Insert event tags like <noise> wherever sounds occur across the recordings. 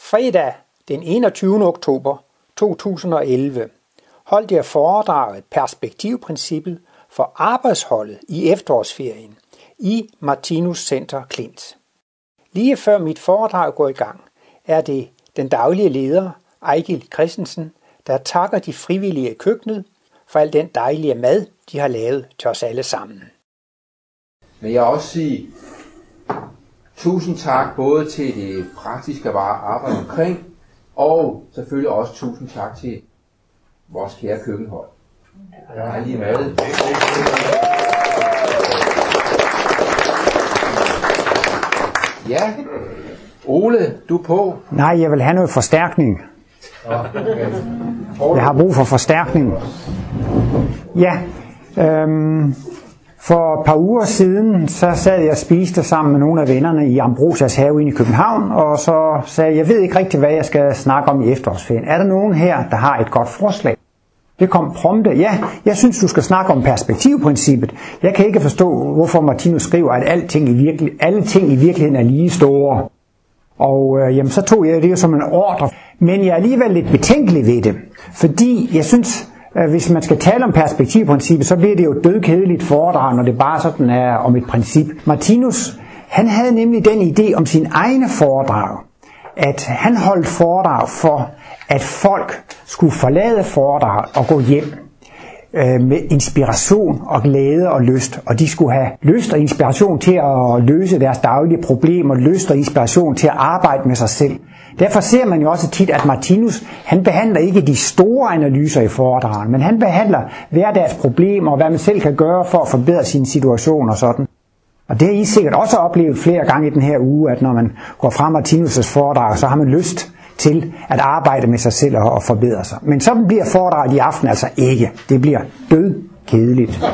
Fredag den 21. oktober 2011 holdt jeg foredraget Perspektivprincippet for arbejdsholdet i efterårsferien i Martinus Center Klint. Lige før mit foredrag går i gang, er det den daglige leder, Ejgil Christensen, der takker de frivillige i køkkenet for al den dejlige mad, de har lavet til os alle sammen. Men jeg vil også sige tusind tak både til det praktiske arbejde omkring, og selvfølgelig også tusind tak til vores kære køkkenhold. Dejlig mad. Ja, Ole, du er på. Nej, jeg vil have noget forstærkning. Jeg har brug for forstærkning. Ja, øhm, for et par uger siden, så sad jeg og spiste sammen med nogle af vennerne i Ambrosias have inde i København, og så sagde jeg, jeg ved ikke rigtig, hvad jeg skal snakke om i efterårsferien. Er der nogen her, der har et godt forslag? Det kom prompte. Ja, jeg synes, du skal snakke om perspektivprincippet. Jeg kan ikke forstå, hvorfor Martinus skriver, at alting i virkelig, alle ting i virkeligheden er lige store. Og øh, jamen, så tog jeg det som en ordre. Men jeg er alligevel lidt betænkelig ved det. Fordi jeg synes, Øh, hvis man skal tale om perspektivprincippet, så bliver det jo dødkedeligt foredrag, når det bare sådan er om et princip. Martinus, han havde nemlig den idé om sin egne foredrag, at han holdt foredrag for, at folk skulle forlade foredrag og gå hjem øh, med inspiration og glæde og lyst. Og de skulle have lyst og inspiration til at løse deres daglige problemer, lyst og inspiration til at arbejde med sig selv. Derfor ser man jo også tit, at Martinus, han behandler ikke de store analyser i foredragen, men han behandler hverdags problemer og hvad man selv kan gøre for at forbedre sin situation og sådan. Og det har I sikkert også oplevet flere gange i den her uge, at når man går fra Martinus' foredrag, så har man lyst til at arbejde med sig selv og forbedre sig. Men så bliver foredraget i aften altså ikke. Det bliver død kedeligt. <laughs>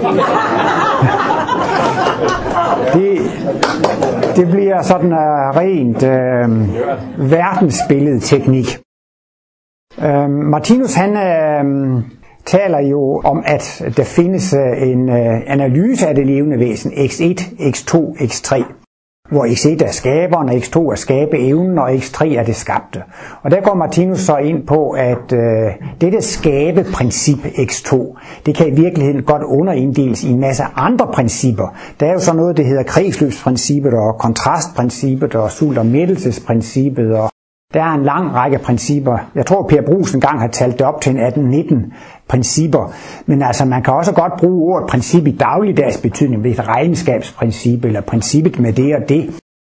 Det, det bliver sådan uh, rent uh, verdensbilledteknik. Uh, Martinus han uh, taler jo om, at der findes uh, en uh, analyse af det levende væsen, x1, x2, x3 hvor x1 er skaberen, og x2 er skabe evnen, og x3 er det skabte. Og der går Martinus så ind på, at øh, dette skabeprincip x2, det kan i virkeligheden godt underinddeles i en masse andre principper. Der er jo så noget, der hedder kredsløbsprincippet, og kontrastprincippet, og sult- og mættelsesprincippet, og der er en lang række principper. Jeg tror, Per Brugs engang har talt det op til en 18-19 principper. Men altså, man kan også godt bruge ordet princip i dagligdags betydning, ved et regnskabsprincip, eller princippet med det og det.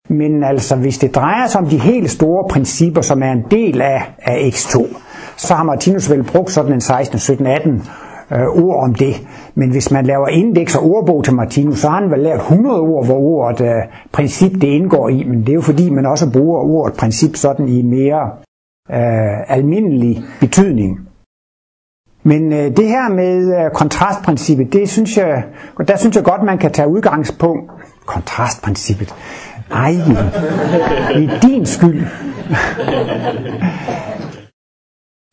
Men altså, hvis det drejer sig om de helt store principper, som er en del af, af X2, så har Martinus vel brugt sådan en 16, 17, 18 øh, ord om det. Men hvis man laver indeks og ordbog til Martinus, så har han vel lavet 100 ord, hvor ordet øh, princip det indgår i. Men det er jo fordi, man også bruger ordet princip sådan i mere øh, almindelig betydning. Men øh, det her med øh, kontrastprincippet, det synes jeg, der synes jeg godt, man kan tage udgangspunkt. Kontrastprincippet. Ej, det er din skyld.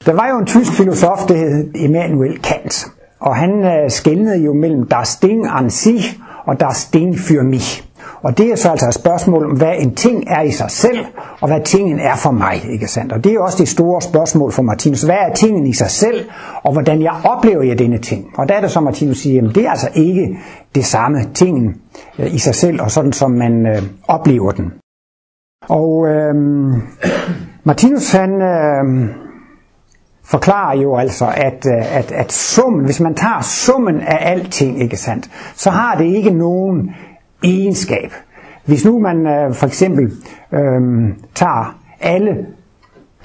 Der var jo en tysk filosof, der hed Immanuel Kant, og han øh, skældnede jo mellem das Ding an sich og das Ding für mich. Og det er så altså et spørgsmål om, hvad en ting er i sig selv, og hvad tingen er for mig. Ikke sandt? Og det er også det store spørgsmål for Martinus. Hvad er tingen i sig selv, og hvordan jeg oplever jeg denne ting? Og der er det så, Martinus siger, at det er altså ikke det samme tingen øh, i sig selv, og sådan som man øh, oplever den. Og øh, Martinus han... Øh, forklarer jo altså, at, øh, at, at summen, hvis man tager summen af alting, ikke sandt, så har det ikke nogen egenskab. Hvis nu man øh, for eksempel øh, tager alle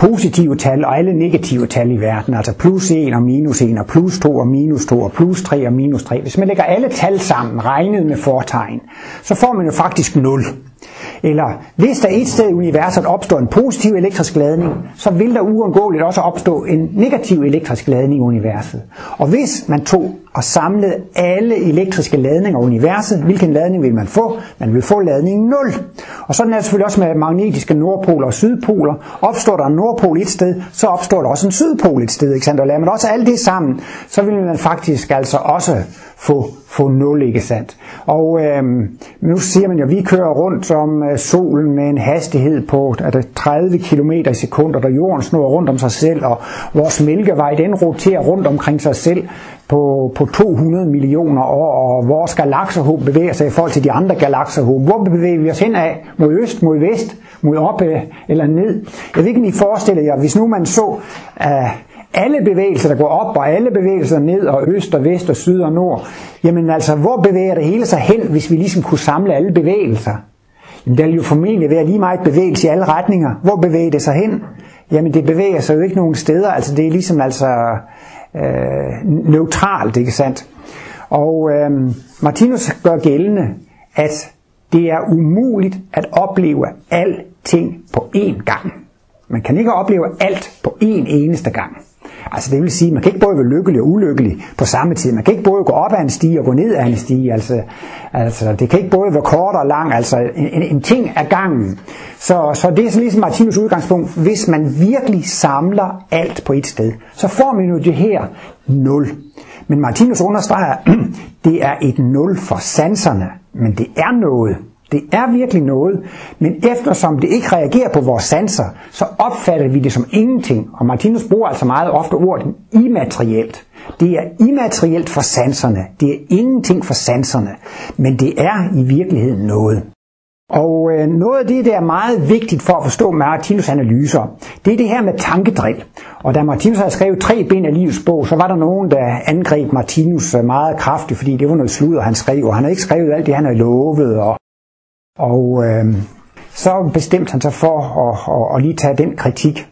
positive tal og alle negative tal i verden, altså plus 1 og minus 1 og plus 2 og minus 2 og plus 3 og minus 3. Hvis man lægger alle tal sammen, regnet med fortegn, så får man jo faktisk 0. Eller hvis der et sted i universet opstår en positiv elektrisk ladning, så vil der uundgåeligt også opstå en negativ elektrisk ladning i universet. Og hvis man tog og samlede alle elektriske ladninger i universet, hvilken ladning vil man få? Man vil få ladning 0. Og sådan er det selvfølgelig også med magnetiske nordpoler og sydpoler. Opstår der en nordpol et sted, så opstår der også en sydpol et sted. Ikke sandt? Og lader man også alt det sammen, så vil man faktisk altså også få, få 0, ikke sandt? Og øhm, nu siger man jo, at vi kører rundt om øh, solen med en hastighed på er det 30 km i sekundet, og jorden snor rundt om sig selv, og vores mælkevej den roterer rundt omkring sig selv på, på 200 millioner år, og vores galakserhåb bevæger sig i forhold til de andre galakserhåb. Hvor bevæger vi os hen af? Mod øst, mod vest, mod op eller ned? Jeg ved ikke, om I forestiller jer, hvis nu man så uh, alle bevægelser, der går op, og alle bevægelser ned, og øst og vest og syd og nord, jamen altså, hvor bevæger det hele sig hen, hvis vi ligesom kunne samle alle bevægelser? Jamen, der vil jo formentlig være lige meget bevægelse i alle retninger. Hvor bevæger det sig hen? Jamen, det bevæger sig jo ikke nogen steder. Altså, det er ligesom altså øh, neutralt, ikke sandt? Og øh, Martinus gør gældende, at det er umuligt at opleve ting på én gang. Man kan ikke opleve alt på én eneste gang. Altså det vil sige, man kan ikke både være lykkelig og ulykkelig på samme tid. Man kan ikke både gå op ad en stige og gå ned ad en stige. Altså, altså det kan ikke både være kort og lang. Altså en, en, en ting ad gangen. Så, så det er sådan ligesom Martinus udgangspunkt. Hvis man virkelig samler alt på et sted, så får man jo det her nul. Men Martinus understreger, <clears throat> det er et nul for sanserne, men det er noget. Det er virkelig noget, men eftersom det ikke reagerer på vores sanser, så opfatter vi det som ingenting. Og Martinus bruger altså meget ofte ordet immaterielt. Det er immaterielt for sanserne. Det er ingenting for sanserne. Men det er i virkeligheden noget. Og øh, noget af det, der er meget vigtigt for at forstå Martinus analyser, det er det her med tankedrill. Og da Martinus havde skrevet tre ben af livets bog, så var der nogen, der angreb Martinus øh, meget kraftigt, fordi det var noget sludder, han skrev. Og han havde ikke skrevet alt det, han havde lovet, og og øh, så bestemte han sig for at, at, at lige tage den kritik.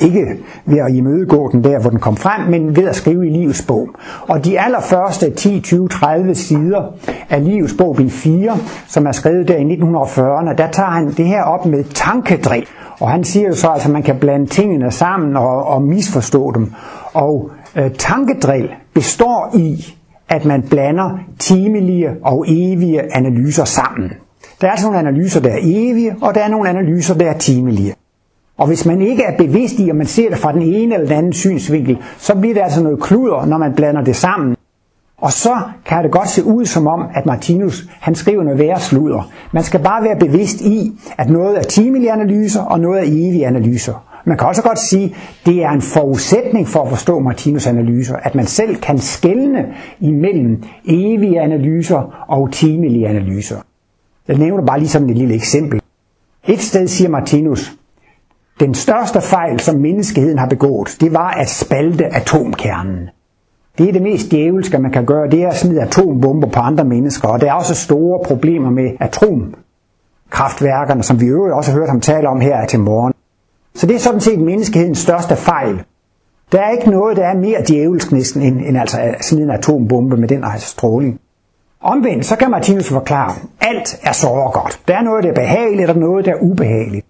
Ikke ved at imødegå den der, hvor den kom frem, men ved at skrive i livets bog. Og de allerførste 10, 20, 30 sider af livets bog, bind 4, som er skrevet der i 1940'erne, der tager han det her op med tankedrik. Og han siger jo så, altså, at man kan blande tingene sammen og, og misforstå dem. Og øh, tankedrill består i, at man blander timelige og evige analyser sammen. Der er altså nogle analyser, der er evige, og der er nogle analyser, der er timelige. Og hvis man ikke er bevidst i, at man ser det fra den ene eller den anden synsvinkel, så bliver det altså noget kluder, når man blander det sammen. Og så kan det godt se ud som om, at Martinus han skriver noget værre sludder. Man skal bare være bevidst i, at noget er timelige analyser, og noget er evige analyser. Man kan også godt sige, at det er en forudsætning for at forstå Martinus analyser, at man selv kan skelne imellem evige analyser og timelige analyser. Jeg nævner bare lige sådan et lille eksempel. Et sted siger Martinus, den største fejl, som menneskeheden har begået, det var at spalte atomkernen. Det er det mest djævelske, man kan gøre, det er at smide atombomber på andre mennesker, og der er også store problemer med atomkraftværkerne, som vi øvrigt også har hørt ham tale om her til morgen. Så det er sådan set menneskehedens største fejl. Der er ikke noget, der er mere djævelsk næsten, end, end altså at smide en atombombe med den stråling. Omvendt, så kan Martinus forklare, alt er så godt. Der er noget, der er behageligt, og noget, der er ubehageligt.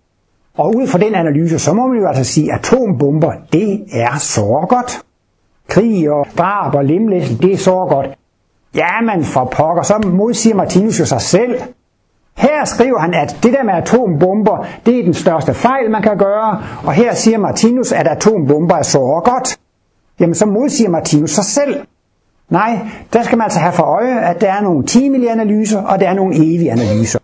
Og ud fra den analyse, så må man jo altså sige, at atombomber, det er så godt. Krig og drab og limlæsning, det er så godt. Ja, man for pokker, så modsiger Martinus jo sig selv. Her skriver han, at det der med atombomber, det er den største fejl, man kan gøre. Og her siger Martinus, at atombomber er så godt. Jamen, så modsiger Martinus sig selv. Nej, der skal man altså have for øje, at der er nogle timelige analyser, og der er nogle evige analyser.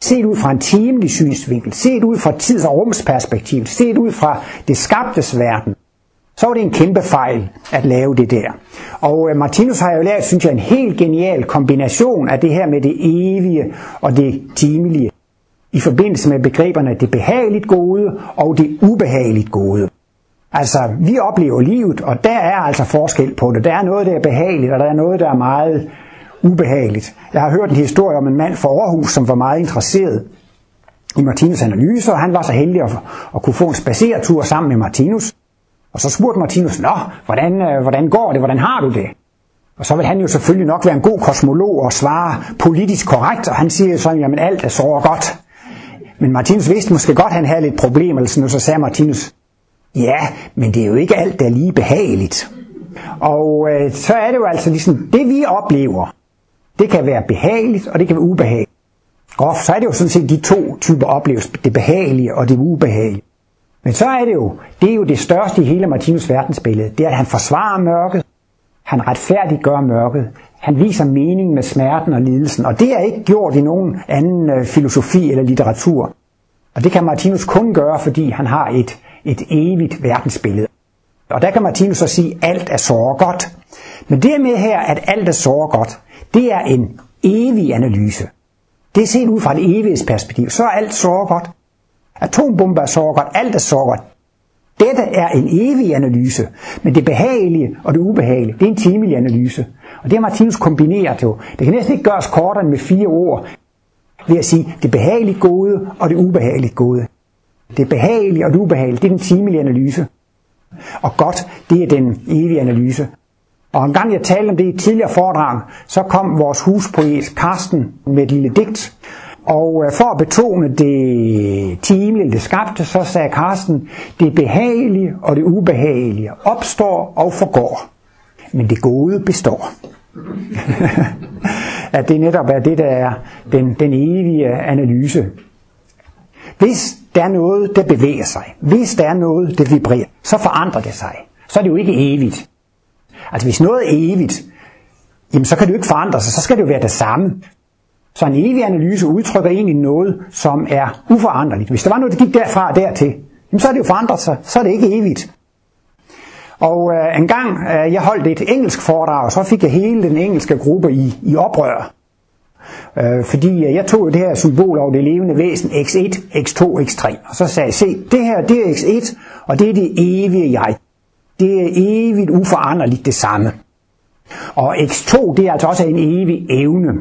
Set ud fra en timelig synsvinkel, set ud fra tids- og rumsperspektiv, set ud fra det skabtes verden, så var det en kæmpe fejl at lave det der. Og øh, Martinus har jo lært, synes jeg, en helt genial kombination af det her med det evige og det timelige i forbindelse med begreberne det behageligt gode og det ubehageligt gode. Altså, vi oplever livet, og der er altså forskel på det. Der er noget, der er behageligt, og der er noget, der er meget ubehageligt. Jeg har hørt en historie om en mand fra Aarhus, som var meget interesseret i Martinus analyser, og han var så heldig at, at kunne få en spaceretur sammen med Martinus. Og så spurgte Martinus, Nå, hvordan, øh, hvordan går det, hvordan har du det? Og så vil han jo selvfølgelig nok være en god kosmolog og svare politisk korrekt, og han siger så, jamen alt er så godt. Men Martinus vidste måske godt, at han havde lidt problemer, eller sådan noget, så sagde Martinus, Ja, men det er jo ikke alt, der er lige behageligt. Og øh, så er det jo altså ligesom, det vi oplever, det kan være behageligt, og det kan være ubehageligt. Groft, så er det jo sådan set de to typer oplevelser, det behagelige og det ubehagelige. Men så er det jo, det er jo det største i hele Martinus verdensbillede, det er, at han forsvarer mørket, Han retfærdiggør mørket. Han viser mening med smerten og lidelsen, og det er ikke gjort i nogen anden øh, filosofi eller litteratur. Og det kan Martinus kun gøre, fordi han har et, et evigt verdensbillede. Og der kan Martinus så sige, at alt er så godt. Men det med her, at alt er så godt, det er en evig analyse. Det er set ud fra et evighedsperspektiv. Så er alt så godt. Atombomber er så godt. Alt er så godt. Dette er en evig analyse, men det behagelige og det ubehagelige, det er en timelig analyse. Og det har Martinus kombineret jo. Det kan næsten ikke gøres kortere end med fire ord, ved at sige det behageligt gode og det ubehageligt gode. Det behagelige og det ubehagelige, det er den timelige analyse. Og godt, det er den evige analyse. Og en gang jeg talte om det i et tidligere foredrag, så kom vores huspoet Karsten med et lille digt. Og øh, for at betone det timelige, det skabte, så sagde Karsten, det behagelige og det ubehagelige opstår og forgår. Men det gode består. <laughs> at det netop er det, der er den, den evige analyse. Hvis der er noget, der bevæger sig, hvis der er noget, der vibrerer, så forandrer det sig. Så er det jo ikke evigt. Altså hvis noget er evigt, jamen så kan det jo ikke forandre sig, så skal det jo være det samme. Så en evig analyse udtrykker egentlig noget, som er uforanderligt. Hvis der var noget, der gik derfra og dertil, jamen så er det jo forandret sig, så er det ikke evigt. Og øh, en gang øh, jeg holdt et engelsk foredrag, og så fik jeg hele den engelske gruppe i, i oprør. Øh, fordi øh, jeg tog det her symbol over det levende væsen, x1, x2, x3. Og så sagde jeg, se, det her det er x1, og det er det evige jeg. Det er evigt uforanderligt det samme. Og x2, det er altså også en evig evne.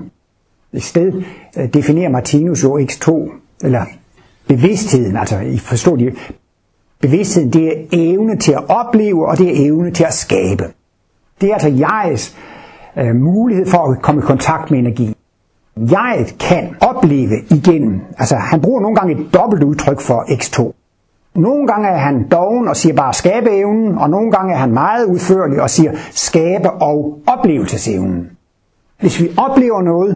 Et sted øh, definerer Martinus jo x2, eller bevidstheden, altså I forstår det, bevidstheden, det er evne til at opleve, og det er evne til at skabe. Det er altså jegs øh, mulighed for at komme i kontakt med energi. Jeg kan opleve igennem, altså han bruger nogle gange et dobbelt udtryk for x2. Nogle gange er han doven og siger bare skabeevnen, og nogle gange er han meget udførlig og siger skabe- og oplevelsesevnen. Hvis vi oplever noget,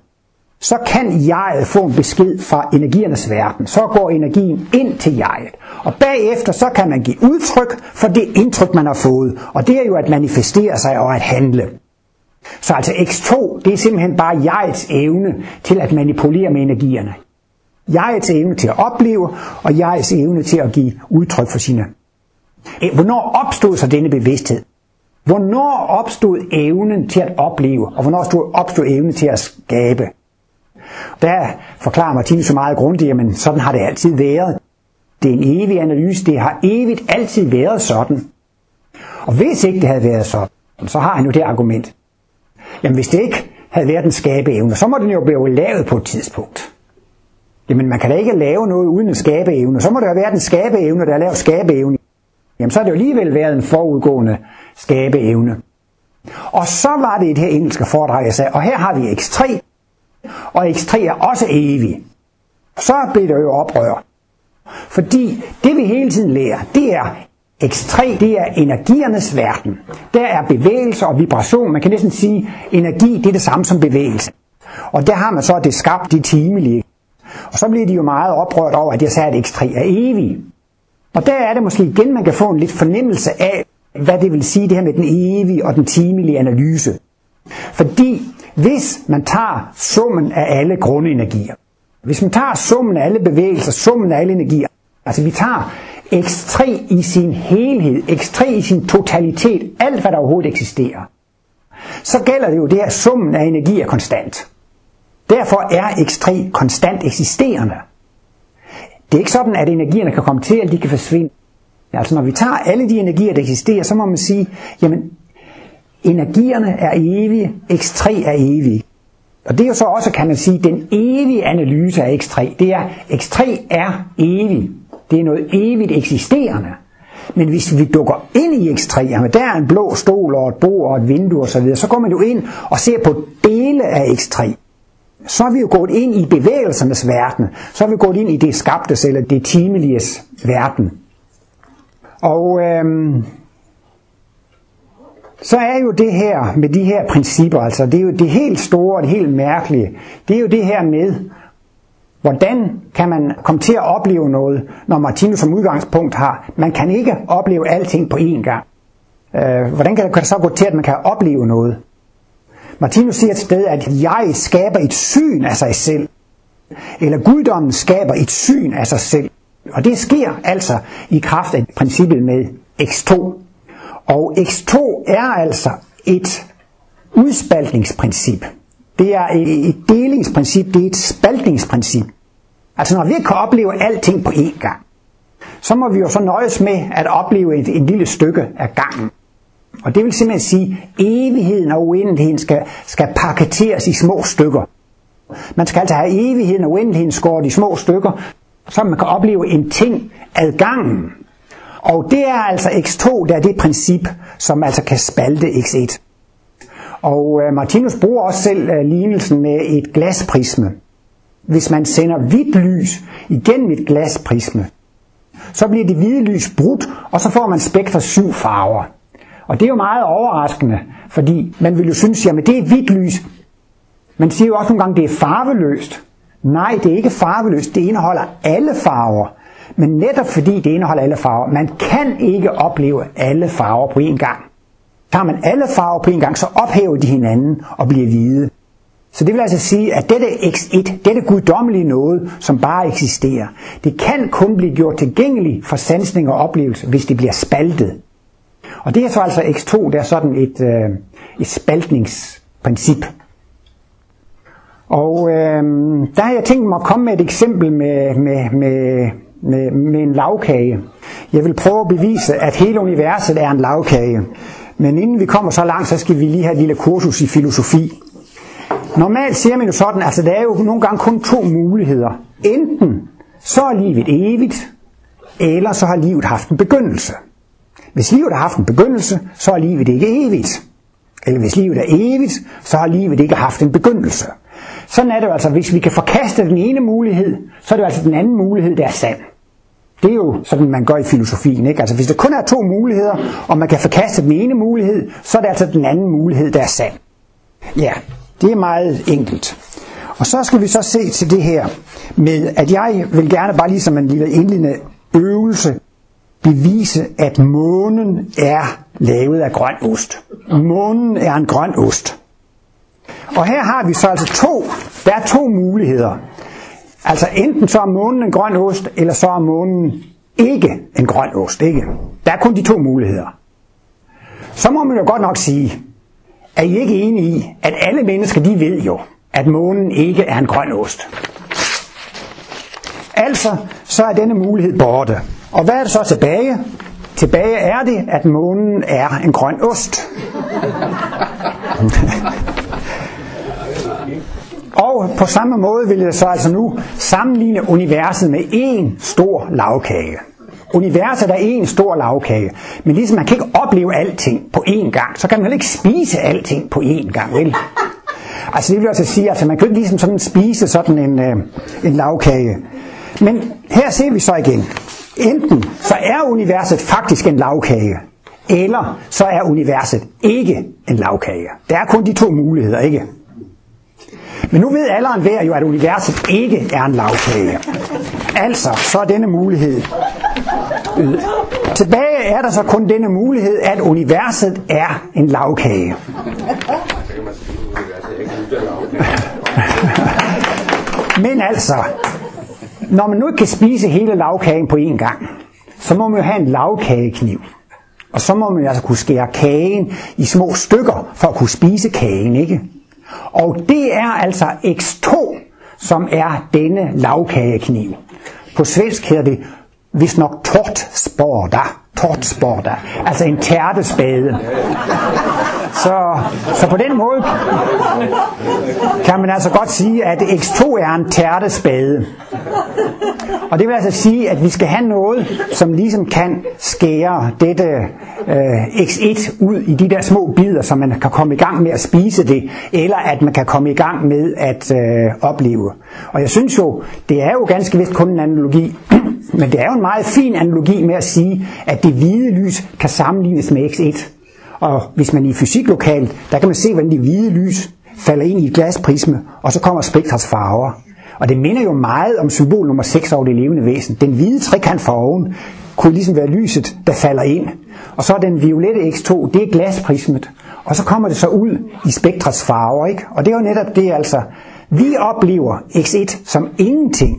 så kan jeget få en besked fra energiernes verden. Så går energien ind til jeget. Og bagefter så kan man give udtryk for det indtryk, man har fået. Og det er jo at manifestere sig og at handle. Så altså X2, det er simpelthen bare jegets evne til at manipulere med energierne. Jegets evne til at opleve, og jegets evne til at give udtryk for sine. Hvornår opstod så denne bevidsthed? Hvornår opstod evnen til at opleve, og hvornår opstod evnen til at skabe? Der forklarer Martinus så meget grundigt, men sådan har det altid været. Det er en evig analyse, det har evigt altid været sådan. Og hvis ikke det havde været sådan, så har han jo det argument. Jamen hvis det ikke havde været en skabeevne, så må den jo blive lavet på et tidspunkt. Jamen man kan da ikke lave noget uden en skabeevne. Så må det jo være den skabeevne, der har lavet skabeevne. Jamen så har det jo alligevel været en forudgående skabeevne. Og så var det et her engelske foredrag, jeg sagde, og her har vi X3, og X3 er også evig. Så bliver det jo oprør. Fordi det vi hele tiden lærer, det er X3, det er energiernes verden. Der er bevægelse og vibration. Man kan næsten sige, energi det er det samme som bevægelse. Og der har man så det skabt de timelige. Og så bliver de jo meget oprørt over, at jeg sagde, at X3 er evig. Og der er det måske igen, man kan få en lidt fornemmelse af, hvad det vil sige, det her med den evige og den timelige analyse. Fordi hvis man tager summen af alle grundenergier, hvis man tager summen af alle bevægelser, summen af alle energier, altså vi tager X3 i sin helhed, X3 i sin totalitet, alt hvad der overhovedet eksisterer, så gælder det jo det, at summen af energi er konstant. Derfor er X3 konstant eksisterende. Det er ikke sådan, at energierne kan komme til, eller de kan forsvinde. Altså når vi tager alle de energier, der eksisterer, så må man sige, jamen energierne er evige, X3 er evig. Og det er jo så også, kan man sige, den evige analyse af X3. Det er, X3 er evig. Det er noget evigt eksisterende. Men hvis vi dukker ind i X3, der er en blå stol og et bord og et vindue osv., så går man jo ind og ser på dele af X3. Så er vi jo gået ind i bevægelsernes verden. Så er vi gået ind i det skabtes eller det timeliges verden. Og øhm, så er jo det her med de her principper, altså det er jo det helt store og det helt mærkelige, det er jo det her med, hvordan kan man komme til at opleve noget, når Martinus som udgangspunkt har, man kan ikke opleve alting på én gang. Øh, hvordan kan det så gå til, at man kan opleve noget? Martinus siger til sted, at jeg skaber et syn af sig selv. Eller guddommen skaber et syn af sig selv. Og det sker altså i kraft af princippet med X2. Og X2 er altså et udspaltningsprincip. Det er et delingsprincip, det er et spaltningsprincip. Altså når vi ikke kan opleve alting på én gang, så må vi jo så nøjes med at opleve et, et lille stykke af gangen. Og det vil simpelthen sige, at evigheden og uendeligheden skal, skal paketeres i små stykker. Man skal altså have evigheden og uendeligheden skåret i små stykker, så man kan opleve en ting ad gangen. Og det er altså x2, der er det princip, som altså kan spalte x1. Og øh, Martinus bruger også selv øh, lignelsen med et glasprisme. Hvis man sender hvidt lys igennem et glasprisme, så bliver det hvide lys brudt, og så får man spektre syv farver. Og det er jo meget overraskende, fordi man vil jo synes, jamen det er hvidt lys. Man siger jo også nogle gange, det er farveløst. Nej, det er ikke farveløst. Det indeholder alle farver. Men netop fordi det indeholder alle farver, man kan ikke opleve alle farver på én gang. Tager man alle farver på en gang, så ophæver de hinanden og bliver hvide. Så det vil altså sige, at dette X1, dette guddommelige noget, som bare eksisterer, det kan kun blive gjort tilgængeligt for sansning og oplevelse, hvis det bliver spaltet. Og det er så altså X2, der er sådan et, øh, et spaltningsprincip. Og øh, der har jeg tænkt mig at komme med et eksempel med, med, med, med, med en lavkage. Jeg vil prøve at bevise, at hele universet er en lavkage. Men inden vi kommer så langt, så skal vi lige have et lille kursus i filosofi. Normalt siger man jo sådan, altså der er jo nogle gange kun to muligheder. Enten så er livet evigt, eller så har livet haft en begyndelse. Hvis livet har haft en begyndelse, så er livet ikke evigt. Eller hvis livet er evigt, så har livet ikke haft en begyndelse. Sådan er det jo altså, hvis vi kan forkaste den ene mulighed, så er det jo altså den anden mulighed, der er sand. Det er jo sådan, man gør i filosofien. Ikke? Altså, hvis der kun er to muligheder, og man kan forkaste den ene mulighed, så er det altså den anden mulighed, der er sand. Ja, det er meget enkelt. Og så skal vi så se til det her med, at jeg vil gerne bare lige som en lille indledende øvelse bevise, at månen er lavet af grøn ost. Månen er en grøn ost. Og her har vi så altså to, der er to muligheder. Altså enten så er månen en grøn ost, eller så er månen ikke en grøn ost. Ikke? Der er kun de to muligheder. Så må man jo godt nok sige, er I ikke enige i, at alle mennesker de ved jo, at månen ikke er en grøn ost. Altså, så er denne mulighed borte. Og hvad er det så tilbage? Tilbage er det, at månen er en grøn ost. Og på samme måde vil jeg så altså nu sammenligne universet med en stor lavkage. Universet er en stor lavkage, men ligesom man kan ikke opleve alting på én gang, så kan man heller ikke spise alting på én gang, vel? Altså det vil altså sige, at altså, man kan ikke ligesom sådan spise sådan en, øh, en lavkage. Men her ser vi så igen, enten så er universet faktisk en lavkage, eller så er universet ikke en lavkage. Der er kun de to muligheder, ikke? Men nu ved alle en enhver jo, at universet ikke er en lavkage. Altså, så er denne mulighed Tilbage er der så kun denne mulighed, at universet er en lavkage. Men altså, når man nu ikke kan spise hele lavkagen på én gang, så må man jo have en lavkagekniv. Og så må man altså kunne skære kagen i små stykker for at kunne spise kagen, ikke? Og det er altså X2, som er denne lavkagekniv. På svensk hedder det hvis nok tortsporda, tortsporter, altså en tærtespade. Så, så på den måde kan man altså godt sige, at X2 er en tærtespade. Og det vil altså sige, at vi skal have noget, som ligesom kan skære dette øh, X1 ud i de der små bidder, så man kan komme i gang med at spise det, eller at man kan komme i gang med at øh, opleve. Og jeg synes jo, det er jo ganske vist kun en analogi, men det er jo en meget fin analogi med at sige, at det hvide lys kan sammenlignes med X1. Og hvis man i fysiklokalet, der kan man se, hvordan det hvide lys falder ind i et glasprisme, og så kommer spektrets farver. Og det minder jo meget om symbol nummer 6 over det levende væsen. Den hvide trekant for oven, kunne ligesom være lyset, der falder ind. Og så er den violette X2, det er glasprismet. Og så kommer det så ud i spektrets farver, ikke? Og det er jo netop det altså. Vi oplever X1 som ingenting.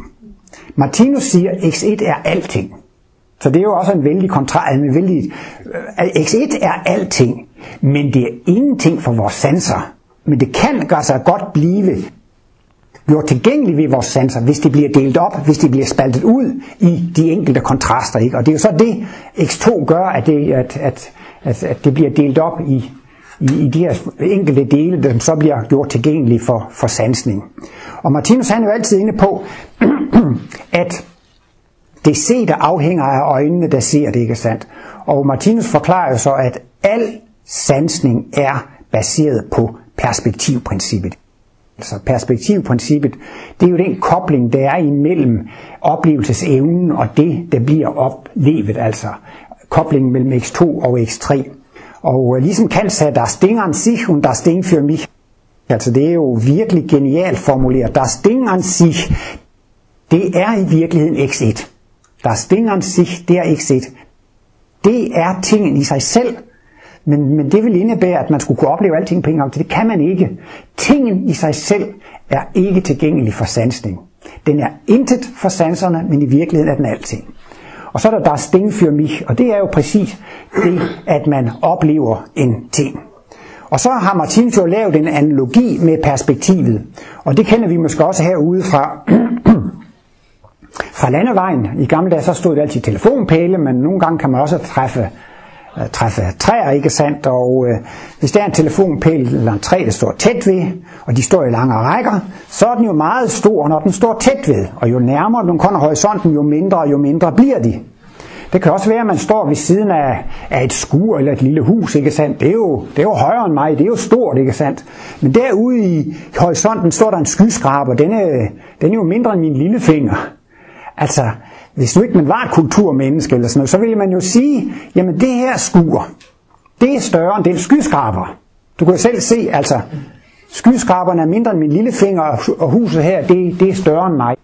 Martinus siger, at X1 er alting. Så det er jo også en vældig kontrast, en vældig, øh, X1 er alting, men det er ingenting for vores sanser. Men det kan gøre sig godt blive gjort tilgængeligt ved vores sanser, hvis det bliver delt op, hvis det bliver spaltet ud i de enkelte kontraster. Ikke? Og det er jo så det, X2 gør, at det, at, at, at, at det bliver delt op i, i, i de her enkelte dele, der så bliver gjort tilgængelige for, for sansning. Og Martinus han er jo altid inde på, <clears throat> at det se, afhænger af øjnene, der ser det, ikke sandt? Og Martinus forklarer jo så, at al sansning er baseret på perspektivprincippet. Altså perspektivprincippet, det er jo den kobling, der er imellem oplevelsesevnen og det, der bliver oplevet, altså koblingen mellem X2 og X3. Og øh, ligesom Kant sagde, der Ding an sich und das Ding für mich. Altså det er jo virkelig genialt formuleret. Der Ding an sich, det er i virkeligheden X1. Der Ding an sich, det er X1. Det er tingen i sig selv, men, men det vil indebære, at man skulle kunne opleve alting på en gang. Det kan man ikke. Tingen i sig selv er ikke tilgængelig for sansning. Den er intet for sanserne, men i virkeligheden er den alting. Og så er der der Ding für mich, og det er jo præcis det, at man oplever en ting. Og så har Martinus jo lavet en analogi med perspektivet, og det kender vi måske også herude fra, <clears throat> fra landevejen. I gamle dage så stod det altid telefonpæle, men nogle gange kan man også træffe Øh, træffe træer, ikke sandt? Og øh, hvis der er en telefonpæl eller en træ, der står tæt ved, og de står i lange rækker, så er den jo meget stor, når den står tæt ved. Og jo nærmere den kommer horisonten, jo mindre og jo mindre bliver de. Det kan også være, at man står ved siden af, af et skur eller et lille hus, ikke sandt? Det er, jo, det er jo højere end mig, det er jo stort, ikke sandt? Men derude i horisonten står der en skyskraber, den er, den er jo mindre end min lille finger. Altså, hvis nu ikke man var et kulturmenneske eller sådan noget, så ville man jo sige, jamen det her skur, det er større end den skyskraber. Du kan jo selv se, altså, skyskraberne er mindre end min lille finger, og huset her, det, det er større end mig.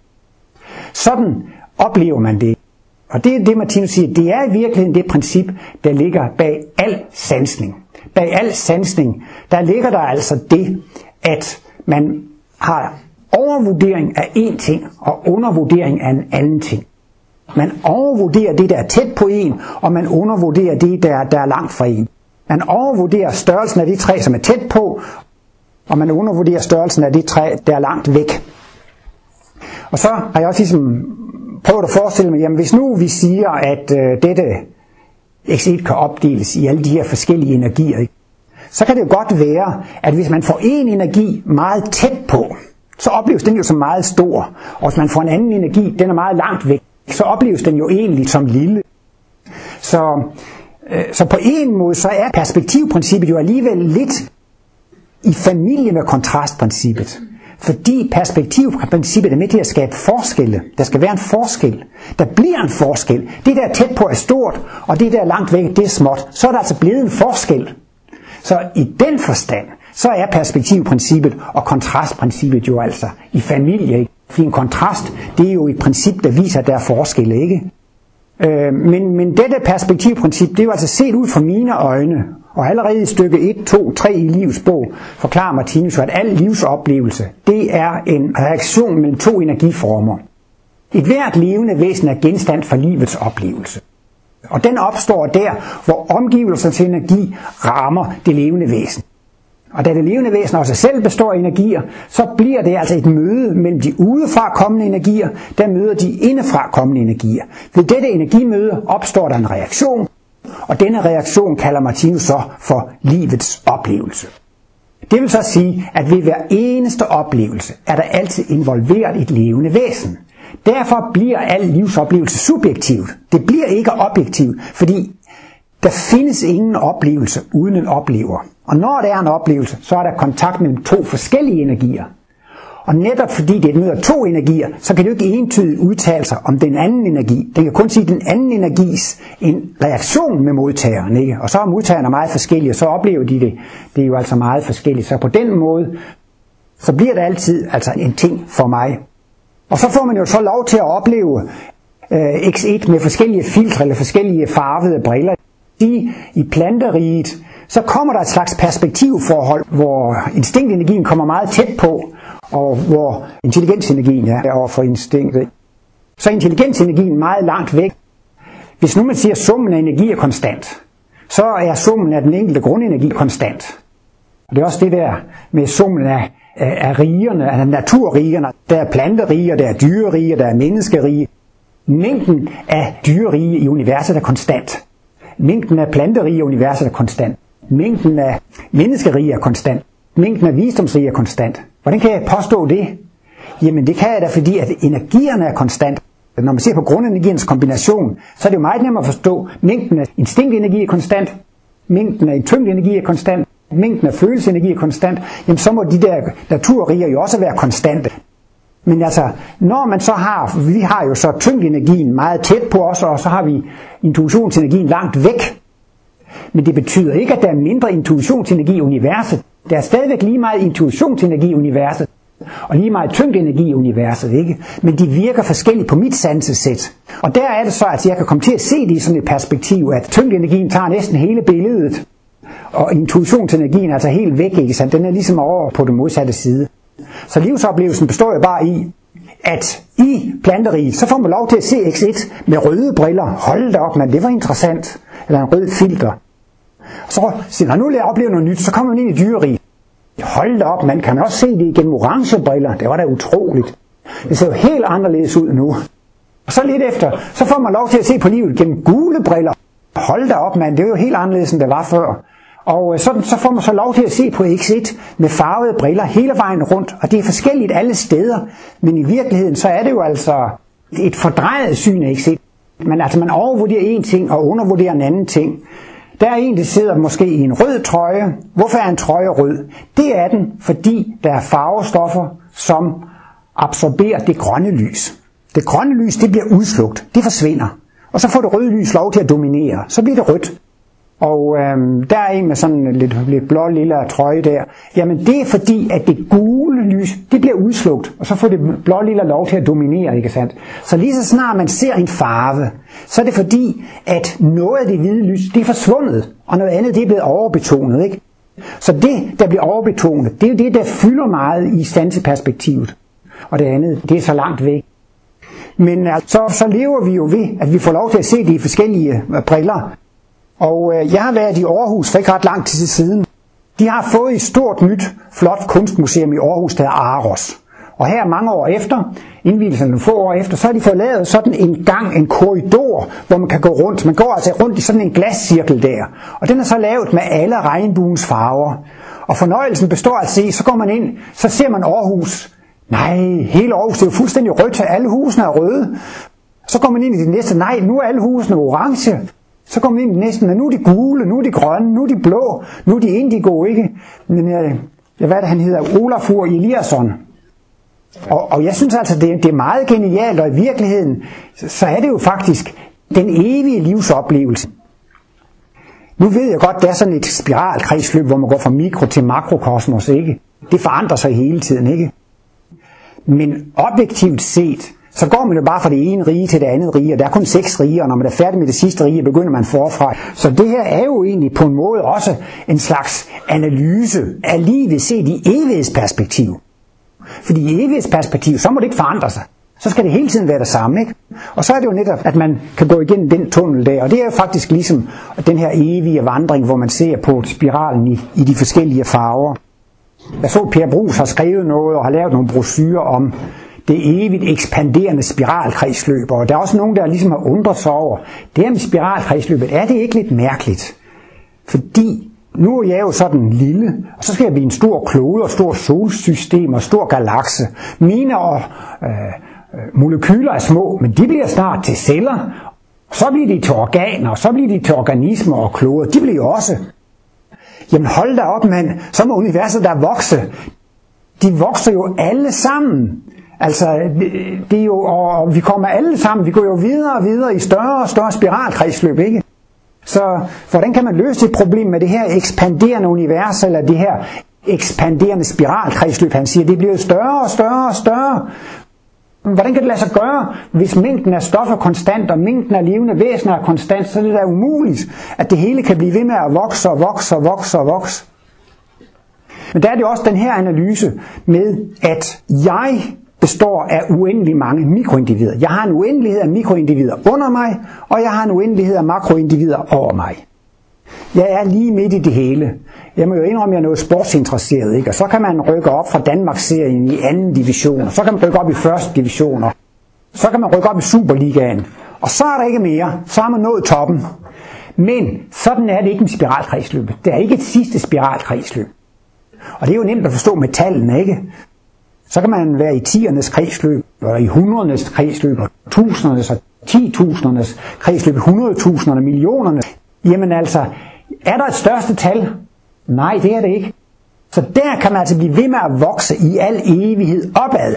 Sådan oplever man det. Og det er det, Martinus siger, det er i virkeligheden det princip, der ligger bag al sansning. Bag al sansning, der ligger der altså det, at man har overvurdering af én ting og undervurdering af en anden ting. Man overvurderer det, der er tæt på en, og man undervurderer det, der, der er langt fra en. Man overvurderer størrelsen af de træ, som er tæt på, og man undervurderer størrelsen af de træ, der er langt væk. Og så har jeg også ligesom prøvet at forestille mig, jamen hvis nu vi siger, at øh, dette X1 kan opdeles i alle de her forskellige energier, ikke? så kan det jo godt være, at hvis man får en energi meget tæt på, så opleves den jo som meget stor. Og hvis man får en anden energi, den er meget langt væk, så opleves den jo egentlig som lille. Så, øh, så på en måde, så er perspektivprincippet jo alligevel lidt i familie med kontrastprincippet. Fordi perspektivprincippet er med til at skabe forskelle. Der skal være en forskel. Der bliver en forskel. Det der er tæt på er stort, og det der er langt væk, det er småt. Så er der altså blevet en forskel. Så i den forstand, så er perspektivprincippet og kontrastprincippet jo altså i familie. Ikke? En kontrast, det er jo et princip, der viser, at der er forskelle, ikke? Øh, men, men dette perspektivprincip, det er jo altså set ud fra mine øjne, og allerede i stykke 1, 2, 3 i livets bog, forklarer Martinus at al livsoplevelse, det er en reaktion mellem to energiformer. Et hvert levende væsen er genstand for livets oplevelse. Og den opstår der, hvor omgivelsens energi rammer det levende væsen. Og da det levende væsen også selv består af energier, så bliver det altså et møde mellem de udefra kommende energier, der møder de indefra kommende energier. Ved dette energimøde opstår der en reaktion, og denne reaktion kalder Martinus så for livets oplevelse. Det vil så sige, at ved hver eneste oplevelse er der altid involveret et levende væsen. Derfor bliver al livsoplevelse subjektivt. Det bliver ikke objektivt, fordi der findes ingen oplevelse uden en oplever. Og når der er en oplevelse, så er der kontakt mellem to forskellige energier. Og netop fordi det møder to energier, så kan du ikke entydigt udtale sig om den anden energi. Den kan kun sige den anden energis en reaktion med modtageren. Ikke? Og så er modtagerne meget forskellige, og så oplever de det. Det er jo altså meget forskelligt. Så på den måde, så bliver det altid altså en ting for mig. Og så får man jo så lov til at opleve øh, X1 med forskellige filtre eller forskellige farvede briller. De i planteriget, så kommer der et slags perspektivforhold, hvor instinktenergien kommer meget tæt på, og hvor intelligensenergien er over for instinktet. Så er intelligensenergien meget langt væk. Hvis nu man siger, at summen af energi er konstant, så er summen af den enkelte grundenergi konstant. Og det er også det der med summen af, af, af rigerne, af naturrigerne. Der er planteriger, der er dyrerige, der er menneskerige. Mængden af dyrerige i universet er konstant. Mængden af planterige i universet er konstant. Mængden af menneskerige er konstant. Mængden af visdomsrige er konstant. Hvordan kan jeg påstå det? Jamen det kan jeg da, fordi at energierne er konstant. Når man ser på grundenergiens kombination, så er det jo meget nemmere at forstå. Mængden af instinktenergi er konstant. Mængden af tyngdenergi er konstant. Mængden af følelsesenergi er konstant. Jamen så må de der naturriger jo også være konstante. Men altså, når man så har, vi har jo så tyngdenergien meget tæt på os, og så har vi intuitionsenergien langt væk. Men det betyder ikke, at der er mindre intuitionsenergi i universet. Der er stadigvæk lige meget intuitionsenergi i universet, og lige meget tyngdenergi i universet, ikke? Men de virker forskelligt på mit sansesæt. Og der er det så, at jeg kan komme til at se det i sådan et perspektiv, at tyngdenergien tager næsten hele billedet, og intuitionsenergien er altså helt væk, ikke sandt? Den er ligesom over på den modsatte side. Så livsoplevelsen består jo bare i, at i planteriet, så får man lov til at se X1 med røde briller. Hold da op, man, det var interessant. Eller en rød filter. Så når nu lader jeg opleve noget nyt, så kommer man ind i dyreriet. Hold da op, man kan også se det igennem orange briller. Det var da utroligt. Det ser jo helt anderledes ud nu. Og så lidt efter, så får man lov til at se på livet gennem gule briller. Hold da op, mand, det er jo helt anderledes, end det var før. Og så, sådan, så får man så lov til at se på X1 med farvede briller hele vejen rundt, og det er forskelligt alle steder, men i virkeligheden så er det jo altså et fordrejet syn af X1. Men altså man overvurderer en ting og undervurderer en anden ting. Der er en, der sidder måske i en rød trøje. Hvorfor er en trøje rød? Det er den, fordi der er farvestoffer, som absorberer det grønne lys. Det grønne lys, det bliver udslugt. Det forsvinder. Og så får det røde lys lov til at dominere. Så bliver det rødt. Og øhm, der er en med sådan en lidt, lidt blå lille trøje der. Jamen det er fordi, at det gule lys, det bliver udslugt, og så får det blå lille lov til at dominere, ikke sandt? Så lige så snart man ser en farve, så er det fordi, at noget af det hvide lys, det er forsvundet, og noget andet, det er blevet overbetonet, ikke? Så det, der bliver overbetonet, det er jo det, der fylder meget i sanseperspektivet. Og det andet, det er så langt væk. Men altså, så lever vi jo ved, at vi får lov til at se de forskellige øh, briller, og øh, jeg har været i Aarhus for ikke ret lang tid siden. De har fået et stort nyt, flot kunstmuseum i Aarhus, der er Aros. Og her mange år efter, indvielsen nogle få år efter, så har de fået lavet sådan en gang, en korridor, hvor man kan gå rundt. Man går altså rundt i sådan en glascirkel der. Og den er så lavet med alle regnbuens farver. Og fornøjelsen består altså i, så går man ind, så ser man Aarhus. Nej, hele Aarhus det er jo fuldstændig rødt, alle husene er røde. Så går man ind i det næste, nej, nu er alle husene orange. Så kommer vi ind næsten, at nu er de gule, nu er de grønne, nu er de blå, nu er de indigo, ikke? Men jeg, jeg hvad det, han hedder? Olafur Eliasson. Og, og jeg synes altså, det, det er meget genialt, og i virkeligheden, så er det jo faktisk den evige livsoplevelse. Nu ved jeg godt, der er sådan et spiralkredsløb, hvor man går fra mikro til makrokosmos, ikke? Det forandrer sig hele tiden, ikke? Men objektivt set, så går man jo bare fra det ene rige til det andet rige, og der er kun seks rige, og når man er færdig med det sidste rige, begynder man forfra. Så det her er jo egentlig på en måde også en slags analyse af livet set i evighedsperspektiv. Fordi i evighedsperspektiv, så må det ikke forandre sig. Så skal det hele tiden være det samme, ikke? Og så er det jo netop, at man kan gå igennem den tunnel der, og det er jo faktisk ligesom den her evige vandring, hvor man ser på spiralen i, i de forskellige farver. Jeg så, Per Brugs har skrevet noget og har lavet nogle brosyrer om det evigt ekspanderende spiralkredsløb. Og der er også nogen, der ligesom har undret sig over, det her med spiralkredsløbet, er det ikke lidt mærkeligt? Fordi nu er jeg jo sådan lille, og så skal jeg blive en stor klode og stor solsystem og stor galakse. Mine og øh, øh molekyler er små, men de bliver snart til celler, så bliver de til organer, og så bliver de til organismer og kloder. De bliver jo også. Jamen hold da op, mand. Så må universet der vokse. De vokser jo alle sammen. Altså, det er jo, og vi kommer alle sammen, vi går jo videre og videre i større og større spiralkredsløb, ikke? Så hvordan kan man løse et problem med det her ekspanderende univers, eller det her ekspanderende spiralkredsløb, han siger, det bliver større og større og større. Hvordan kan det lade sig gøre, hvis mængden af stoffer er konstant, og mængden af levende væsener er konstant, så er det da umuligt, at det hele kan blive ved med at vokse og vokse og vokse og vokse. Men der er det også den her analyse med, at jeg består af uendelig mange mikroindivider. Jeg har en uendelighed af mikroindivider under mig, og jeg har en uendelighed af makroindivider over mig. Jeg er lige midt i det hele. Jeg må jo indrømme, at jeg er noget sportsinteresseret, ikke? og så kan man rykke op fra Danmarksserien i anden division, og så kan man rykke op i første division, og så kan man rykke op i Superligaen, og så er der ikke mere, så har man nået toppen. Men sådan er det ikke med spiralkredsløbet. Det er ikke et sidste spiralkredsløb. Og det er jo nemt at forstå med tallene, ikke? Så kan man være i tiernes kredsløb, eller i hundredernes kredsløb, og tusindernes og titusindernes kredsløb, hundredtusinderne, millionerne. Jamen altså, er der et største tal? Nej, det er det ikke. Så der kan man altså blive ved med at vokse i al evighed opad.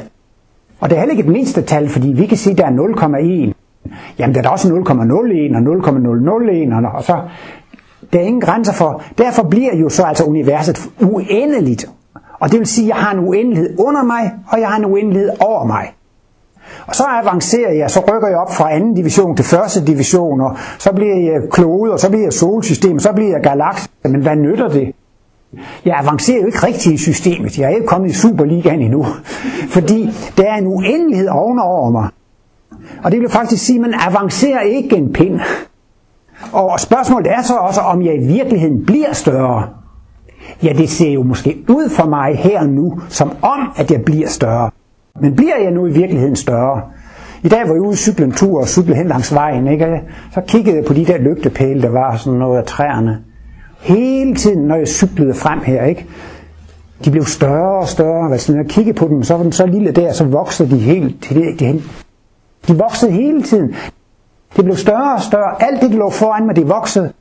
Og det er heller ikke et mindste tal, fordi vi kan sige, at der er 0,1. Jamen, der er også 0,01 og 0,001, og så der er ingen grænser for. Derfor bliver jo så altså universet uendeligt. Og det vil sige, at jeg har en uendelighed under mig, og jeg har en uendelighed over mig. Og så avancerer jeg, så rykker jeg op fra anden division til første division, og så bliver jeg klode, og så bliver jeg solsystem, og så bliver jeg galaks. Men hvad nytter det? Jeg avancerer jo ikke rigtigt i systemet. Jeg er ikke kommet i Superligaen endnu. Fordi der er en uendelighed ovenover mig. Og det vil faktisk sige, at man avancerer ikke en pind. Og spørgsmålet er så også, om jeg i virkeligheden bliver større. Ja, det ser jo måske ud for mig her nu, som om, at jeg bliver større. Men bliver jeg nu i virkeligheden større? I dag var jeg ude og cykle en tur og cykle hen langs vejen, ikke? så kiggede jeg på de der lygtepæle, der var sådan noget af træerne. Hele tiden, når jeg cyklede frem her, ikke? de blev større og større. Hvis jeg kiggede på dem, så var den så lille der, så voksede de helt. til det de, de voksede hele tiden. Det blev større og større. Alt det, der lå foran mig, det voksede.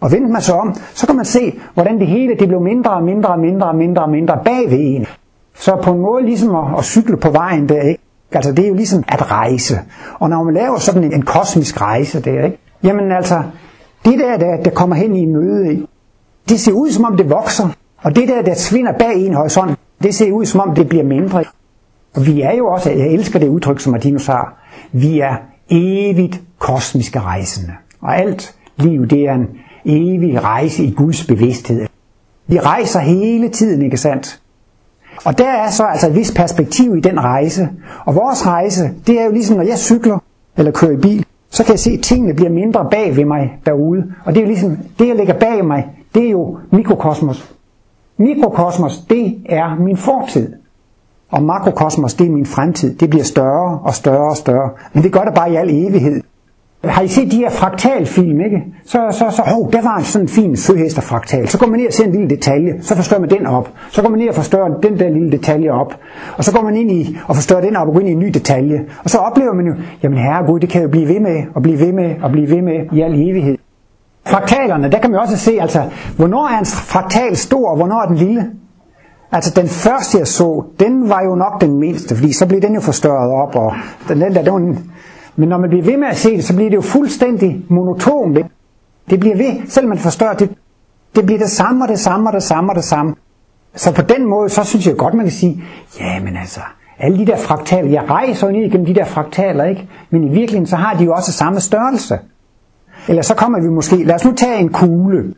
Og vendte man sig om, så kan man se, hvordan det hele det blev mindre og mindre og mindre og mindre og mindre bag ved en. Så på en måde ligesom at, at cykle på vejen der, ikke? Altså det er jo ligesom at rejse. Og når man laver sådan en, en kosmisk rejse der, ikke? Jamen altså, det der, der, der kommer hen i møde, ikke? det ser ud som om det vokser. Og det der, der svinder bag en horisont, det ser ud som om det bliver mindre. Og vi er jo også, jeg elsker det udtryk, som Martinus har, vi er evigt kosmiske rejsende. Og alt liv, det er en evig rejse i Guds bevidsthed. Vi rejser hele tiden, ikke sandt? Og der er så altså et vis perspektiv i den rejse. Og vores rejse, det er jo ligesom, når jeg cykler eller kører i bil, så kan jeg se, at tingene bliver mindre bag ved mig derude. Og det er jo ligesom, det jeg ligger bag mig, det er jo mikrokosmos. Mikrokosmos, det er min fortid. Og makrokosmos, det er min fremtid. Det bliver større og større og større. Men det gør det bare i al evighed. Har I set de her fraktalfilm, ikke? Så, så, så, oh, der var en sådan fin søhesterfraktal. Så går man ned og ser en lille detalje, så forstørrer man den op. Så går man ned og forstørrer den der lille detalje op. Og så går man ind i og forstørrer den op og går ind i en ny detalje. Og så oplever man jo, jamen herregud, det kan jo blive ved med, og blive ved med, og blive ved med i al evighed. Fraktalerne, der kan man også se, altså, hvornår er en fraktal stor, og hvornår er den lille? Altså den første jeg så, den var jo nok den mindste, fordi så blev den jo forstørret op, og den der, den men når man bliver ved med at se det, så bliver det jo fuldstændig monotont. Det bliver ved, selvom man forstørrer det, det bliver det samme og det samme og det samme og det samme. Så på den måde, så synes jeg godt, man kan sige, ja, men altså, alle de der fraktaler, jeg rejser jo ned igennem de der fraktaler, ikke? Men i virkeligheden, så har de jo også samme størrelse. Eller så kommer vi måske, lad os nu tage en kugle.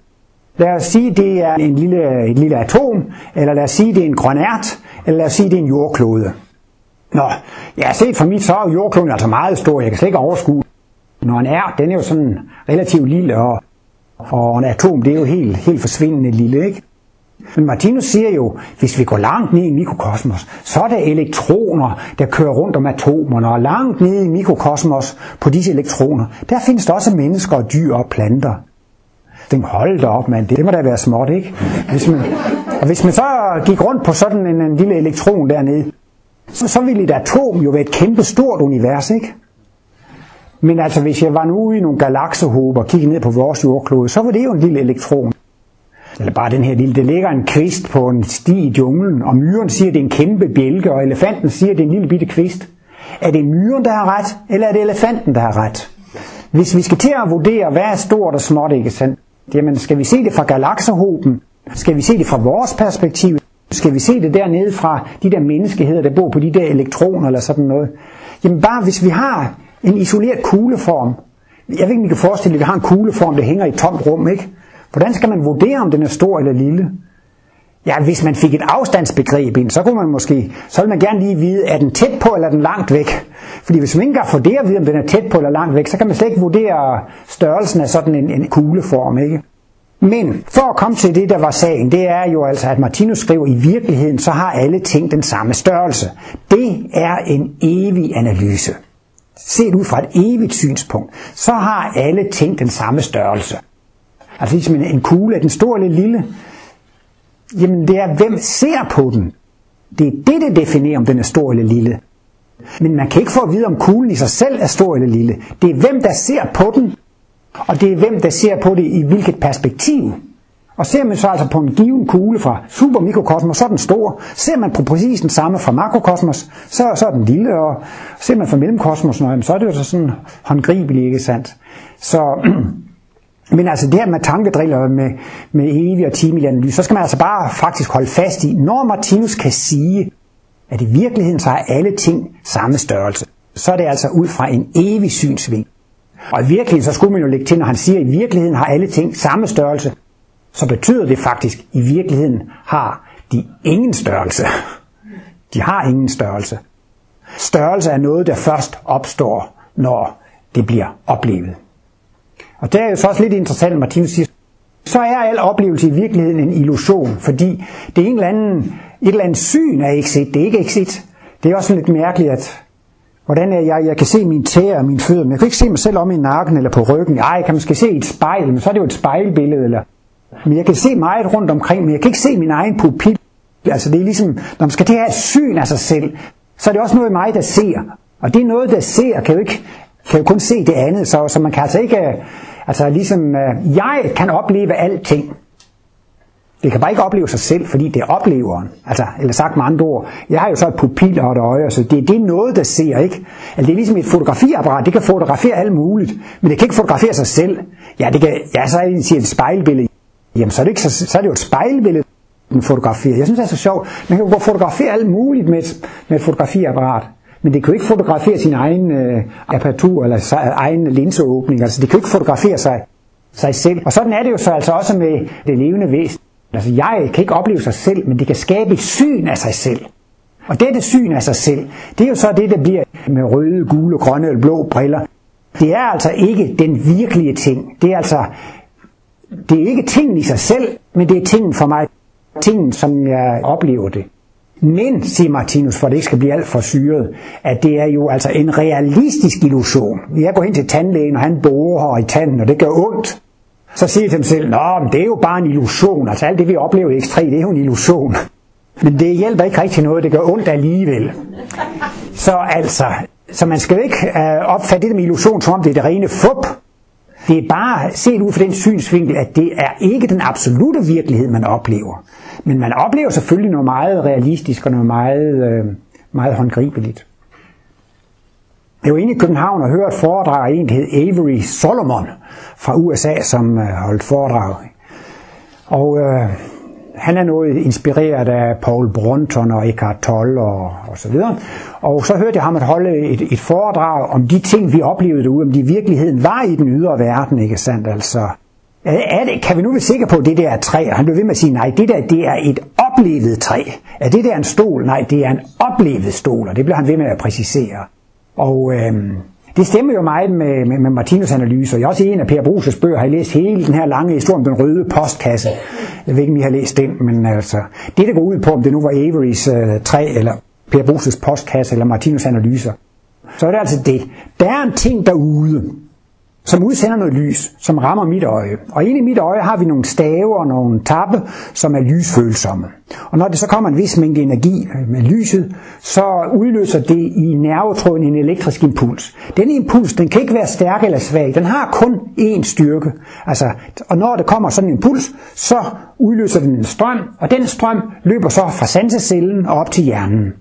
Lad os sige, det er en lille, et lille atom, eller lad os sige, det er en grønært, eller lad os sige, det er en jordklode. Nå, ja, set fra mit så er jordkloden altså meget stor, jeg kan slet ikke overskue. Når en er, den er jo sådan relativt lille, og, og en atom, det er jo helt, helt forsvindende lille, ikke? Men Martinus siger jo, hvis vi går langt ned i mikrokosmos, så er der elektroner, der kører rundt om atomerne, og langt ned i mikrokosmos på disse elektroner, der findes der også mennesker og dyr og planter. Den hold da op, mand. Det må da være småt, ikke? Hvis man, og hvis man så gik rundt på sådan en, en lille elektron dernede, så, så ville et atom jo være et kæmpe stort univers, ikke? Men altså, hvis jeg var nu ude i nogle galaksehober og kiggede ned på vores jordklode, så var det jo en lille elektron. Eller bare den her lille, det ligger en kvist på en sti i junglen, og myren siger, at det er en kæmpe bjælke, og elefanten siger, at det er en lille bitte kvist. Er det myren, der har ret, eller er det elefanten, der har ret? Hvis vi skal til at vurdere, hvad er stort og småt, ikke sandt? Jamen, skal vi se det fra galaksehoben? Skal vi se det fra vores perspektiv? Skal vi se det dernede fra de der menneskeheder, der bor på de der elektroner eller sådan noget? Jamen bare hvis vi har en isoleret kugleform, jeg ved ikke, om I kan forestille at vi har en kugleform, der hænger i et tomt rum, ikke? Hvordan skal man vurdere, om den er stor eller lille? Ja, hvis man fik et afstandsbegreb ind, så kunne man måske, så ville man gerne lige vide, er den tæt på eller er den langt væk? Fordi hvis man ikke engang får det at vide, om den er tæt på eller langt væk, så kan man slet ikke vurdere størrelsen af sådan en, en kugleform, ikke? Men for at komme til det, der var sagen, det er jo altså, at Martinus skriver, i virkeligheden så har alle ting den samme størrelse. Det er en evig analyse. Set ud fra et evigt synspunkt, så har alle ting den samme størrelse. Altså ligesom en, en kugle, er den stor eller lille? Jamen det er, hvem ser på den. Det er det, der definerer, om den er stor eller lille. Men man kan ikke få at vide, om kuglen i sig selv er stor eller lille. Det er hvem, der ser på den, og det er hvem, der ser på det i hvilket perspektiv. Og ser man så altså på en given kugle fra supermikrokosmos, så er den stor. Ser man på præcis den samme fra makrokosmos, så, så er den lille. Og ser man fra mellemkosmos, så er det jo så sådan håndgribeligt, ikke sandt? Så, <clears throat> men altså det her med tankedriller med, med evig og timelig analyse, så skal man altså bare faktisk holde fast i, når Martinus kan sige, at i virkeligheden så er alle ting samme størrelse, så er det altså ud fra en evig synsvinkel. Og i virkeligheden, så skulle man jo lægge til, når han siger, at i virkeligheden har alle ting samme størrelse, så betyder det faktisk, at i virkeligheden har de ingen størrelse. De har ingen størrelse. Størrelse er noget, der først opstår, når det bliver oplevet. Og det er jo så også lidt interessant, at Martinus siger, så er al oplevelse i virkeligheden en illusion, fordi det er en eller anden, et eller andet syn af exit, det er ikke exit. Det er også lidt mærkeligt, at hvordan er jeg, jeg kan se mine tæer og mine fødder, men jeg kan ikke se mig selv om i nakken eller på ryggen. Ej, jeg kan måske se et spejl, men så er det jo et spejlbillede, eller men jeg kan se meget rundt omkring, men jeg kan ikke se min egen pupil. Altså det er ligesom, når man skal det her syn af sig selv, så er det også noget i mig, der ser. Og det er noget, der ser, kan jo, ikke, kan jo kun se det andet, så, så man kan altså ikke, øh, altså ligesom, øh, jeg kan opleve alting. Det kan bare ikke opleve sig selv, fordi det er opleveren. Altså, eller sagt med andre ord, jeg har jo så et pupil og et øje, så det, det er noget, der ser, ikke? Altså, det er ligesom et fotografiapparat, det kan fotografere alt muligt, men det kan ikke fotografere sig selv. Ja, det kan, ja så er det et spejlbillede jamen så er det, ikke så, så er det jo et spejlbillede, den fotograferer. Jeg synes, det er så sjovt. Man kan jo fotografere alt muligt med et, med et fotografiapparat. Men det kan jo ikke fotografere sin egen øh, apertur eller sig, egen linseåbning. Altså det kan jo ikke fotografere sig, sig selv. Og sådan er det jo så altså også med det levende væsen. Altså jeg kan ikke opleve sig selv, men det kan skabe et syn af sig selv. Og dette syn af sig selv, det er jo så det, der bliver med røde, gule, grønne eller blå briller. Det er altså ikke den virkelige ting. Det er altså det er ikke tingen i sig selv, men det er tingen for mig. Tingen, som jeg oplever det. Men, siger Martinus, for det ikke skal blive alt for syret, at det er jo altså en realistisk illusion. Jeg går hen til tandlægen, og han borer i tanden, og det gør ondt. Så siger de til selv, Nå, men det er jo bare en illusion. Altså alt det, vi oplever i X3, det er jo en illusion. Men det hjælper ikke rigtig noget, det gør ondt alligevel. Så altså, så man skal jo ikke øh, opfatte det med illusion, som om det er det rene fup. Det er bare set ud fra den synsvinkel, at det er ikke den absolute virkelighed, man oplever. Men man oplever selvfølgelig noget meget realistisk og noget meget, øh, meget håndgribeligt. Jeg var inde i København og hørte et foredrag af en, der hed Avery Solomon fra USA, som øh, holdt foredrag. Og øh, han er noget inspireret af Paul Brunton og Eckhart Tolle og, og så videre. Og så hørte jeg ham at holde et, et foredrag om de ting, vi oplevede derude, om de virkeligheden var i den ydre verden, ikke sandt? Altså, er det, kan vi nu være sikre på, at det der er træ? Og han blev ved med at sige, nej, det der det er et oplevet træ. Er det der en stol? Nej, det er en oplevet stol, og det blev han ved med at præcisere. Og øhm, det stemmer jo meget med, med, med Martinus analyser. Jeg også en af Per Bruses bøger har jeg læst hele den her lange historie om den røde postkasse. Jeg ved ikke, om I har læst den, men altså, det der går ud på, om det nu var Averys øh, træ, eller Per Bruses postkasse, eller Martinus analyser, så er det altså det. Der er en ting derude, som udsender noget lys, som rammer mit øje. Og inde i mit øje har vi nogle stave og nogle tappe, som er lysfølsomme. Og når det så kommer en vis mængde energi med lyset, så udløser det i nervetråden en elektrisk impuls. Den impuls, den kan ikke være stærk eller svag. Den har kun én styrke. Altså, og når det kommer sådan en impuls, så udløser den en strøm, og den strøm løber så fra sansecellen og op til hjernen.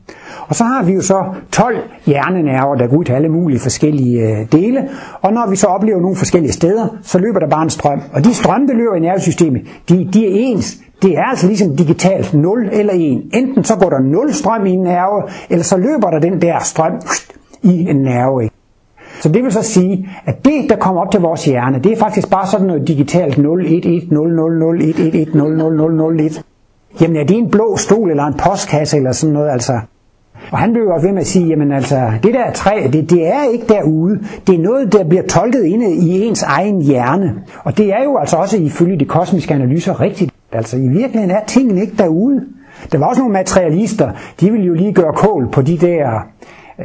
Og så har vi jo så 12 hjernenerver, der går ud til alle mulige forskellige øh, dele, og når vi så oplever nogle forskellige steder, så løber der bare en strøm. Og de strøm, der løber i nervesystemet, de, de er ens. Det er altså ligesom digitalt 0 eller 1. Enten så går der 0 strøm i en nerve, eller så løber der den der strøm i en nerve. Så det vil så sige, at det, der kommer op til vores hjerne, det er faktisk bare sådan noget digitalt 011000111000001. Jamen er det en blå stol eller en postkasse eller sådan noget altså? Og han blev også ved med at sige, jamen altså, det der træ, det, det er ikke derude. Det er noget, der bliver tolket inde i ens egen hjerne. Og det er jo altså også ifølge de kosmiske analyser rigtigt. Altså i virkeligheden er tingene ikke derude. Der var også nogle materialister, de ville jo lige gøre kål på de der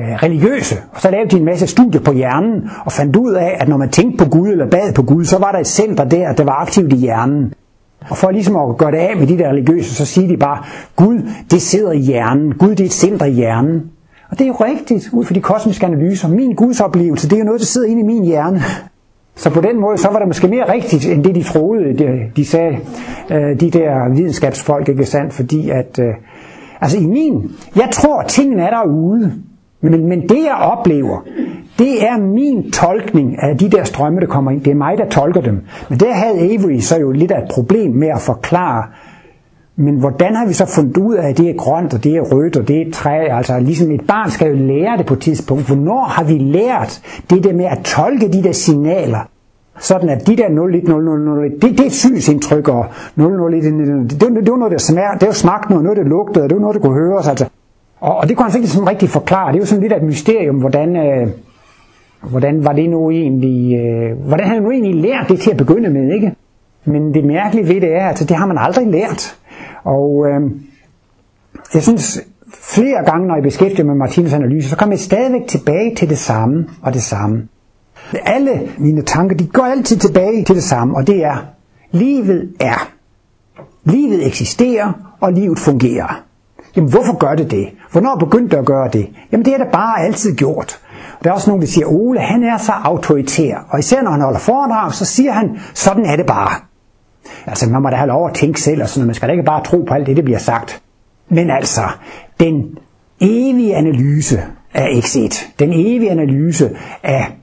Øh, religiøse. Og så lavede de en masse studier på hjernen og fandt ud af, at når man tænkte på Gud eller bad på Gud, så var der et center der, der var aktivt i hjernen. Og for ligesom at gøre det af med de der religiøse, så siger de bare, Gud, det sidder i hjernen. Gud, det er et center i hjernen. Og det er jo rigtigt, ud fra de kosmiske analyser. Min Guds oplevelse, det er jo noget, der sidder inde i min hjerne. Så på den måde, så var det måske mere rigtigt, end det de troede, de, de sagde, øh, de der videnskabsfolk, ikke sandt? Fordi at, øh, altså i min, jeg tror, at tingene er derude. Men, men det jeg oplever, det er min tolkning af de der strømme, der kommer ind. Det er mig, der tolker dem. Men der havde Avery så jo lidt af et problem med at forklare, men hvordan har vi så fundet ud af, at det er grønt, og det er rødt, og det er træ? Altså ligesom et barn skal jo lære det på et tidspunkt. Hvornår har vi lært det der med at tolke de der signaler? Sådan at de der 010001, det, det er synsindtryk, og 001, det, det var noget, der smag, det var smagt noget, noget, der lugtede, og det var noget, der kunne høres. Altså. Og, og det kunne han ikke sådan rigtig forklare. Det er jo sådan lidt af et mysterium, hvordan, øh, hvordan var det nu egentlig, øh, hvordan har han nu egentlig lært det til at begynde med, ikke? Men det mærkelige ved det er, at altså, det har man aldrig lært. Og øh, jeg synes, flere gange, når jeg beskæftiger mig med Martinus analyse, så kommer jeg stadigvæk tilbage til det samme og det samme. Alle mine tanker, de går altid tilbage til det samme, og det er, livet er. Livet eksisterer, og livet fungerer. Jamen hvorfor gør det det? Hvornår begyndte det at gøre det? Jamen det er det bare altid gjort. Der er også nogen, der siger, Ole, han er så autoritær. Og især når han holder foredrag, så siger han, sådan er det bare. Altså man må da have lov at tænke selv og sådan noget. Man skal da ikke bare tro på alt det, der bliver sagt. Men altså, den evige analyse af X1, den evige analyse af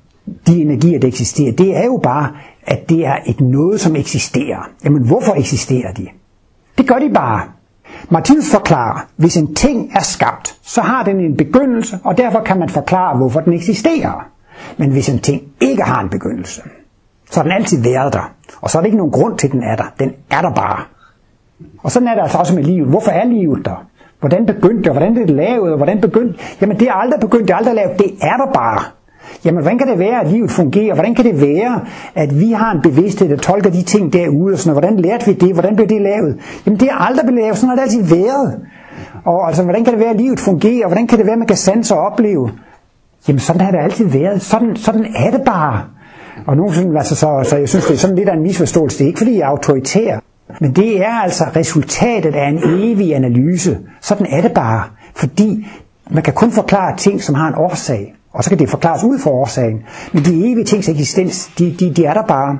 de energier, der eksisterer, det er jo bare, at det er et noget, som eksisterer. Jamen hvorfor eksisterer de? Det gør de bare. Martinus forklarer, hvis en ting er skabt, så har den en begyndelse, og derfor kan man forklare, hvorfor den eksisterer. Men hvis en ting ikke har en begyndelse, så har den altid været der. Og så er der ikke nogen grund til, at den er der. Den er der bare. Og sådan er det altså også med livet. Hvorfor er livet der? Hvordan begyndte det? Hvordan blev det lavet? Og hvordan begyndte Jamen det er aldrig begyndt, det er aldrig lavet. Det er der bare. Jamen, hvordan kan det være, at livet fungerer? Hvordan kan det være, at vi har en bevidsthed, der tolker de ting derude? Og sådan, og hvordan lærte vi det? Hvordan blev det lavet? Jamen, det er aldrig blevet lavet. Sådan har det altid været. Og altså, hvordan kan det være, at livet fungerer? Hvordan kan det være, at man kan sanse og opleve? Jamen, sådan har det altid været. Sådan, sådan er det bare. Og nogen synes, altså, så, så jeg synes, det er sådan lidt af en misforståelse. Det er ikke, fordi jeg er autoritær. Men det er altså resultatet af en evig analyse. Sådan er det bare. Fordi man kan kun forklare ting, som har en årsag. Og så kan det forklares ud for årsagen. Men de evige tings eksistens, de, de, de er der bare.